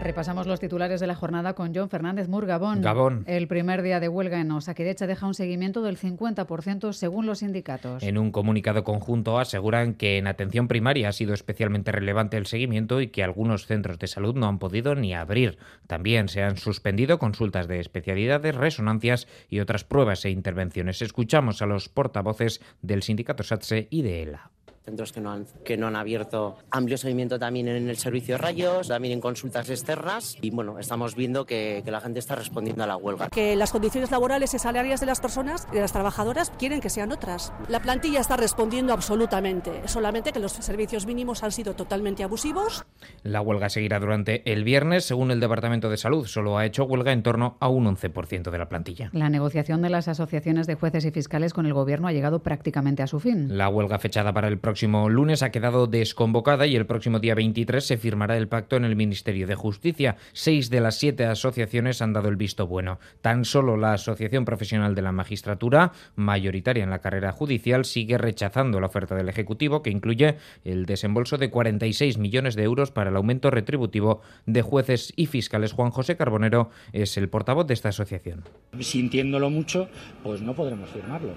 Repasamos los titulares de la jornada con John Fernández Mur, Gabón. Gabón. El primer día de huelga en Osakidecha deja un seguimiento del 50% según los sindicatos. En un comunicado conjunto aseguran que en atención primaria ha sido especialmente relevante el seguimiento y que algunos centros de salud no han podido ni abrir. También se han suspendido consultas de especialidades, resonancias y otras pruebas e intervenciones. Escuchamos a los portavoces del sindicato SATSE y de ELA centros que no han, que no han abierto amplio seguimiento también en el servicio de rayos, también en consultas externas y bueno, estamos viendo que, que, la gente está respondiendo a la huelga. Que las condiciones laborales y salariales de las personas, de las trabajadoras, quieren que sean otras. La plantilla está respondiendo absolutamente, solamente que los servicios mínimos han sido totalmente abusivos. La huelga seguirá durante el viernes, según el Departamento de Salud, solo ha hecho huelga en torno a un 11% de la plantilla. La negociación de las asociaciones de jueces y fiscales con el gobierno ha llegado prácticamente a su fin. La huelga fechada para el próximo próximo lunes ha quedado desconvocada y el próximo día 23 se firmará el pacto en el Ministerio de Justicia. Seis de las siete asociaciones han dado el visto bueno. Tan solo la Asociación Profesional de la Magistratura, mayoritaria en la carrera judicial, sigue rechazando la oferta del Ejecutivo que incluye el desembolso de 46 millones de euros para el aumento retributivo de jueces y fiscales. Juan José Carbonero es el portavoz de esta asociación. Sintiéndolo mucho, pues no podremos firmarlo.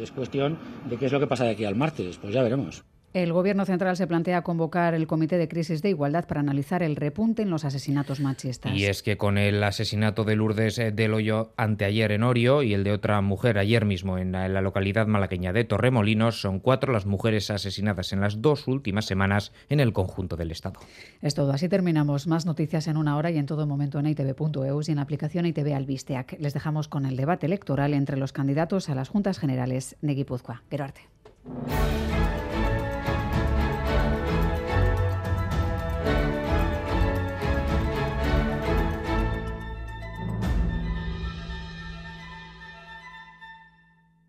Es cuestión de qué es lo que pasa de aquí al martes, pues ya veremos. El Gobierno central se plantea convocar el Comité de Crisis de Igualdad para analizar el repunte en los asesinatos machistas. Y es que con el asesinato de Lourdes eh, del Hoyo anteayer en Orio y el de otra mujer ayer mismo en la localidad malagueña de Torremolinos, son cuatro las mujeres asesinadas en las dos últimas semanas en el conjunto del Estado. Es todo. Así terminamos. Más noticias en una hora y en todo momento en itv.eus y en la aplicación ITV Albisteac. Les dejamos con el debate electoral entre los candidatos a las Juntas Generales de Guipúzcoa. Gerarte.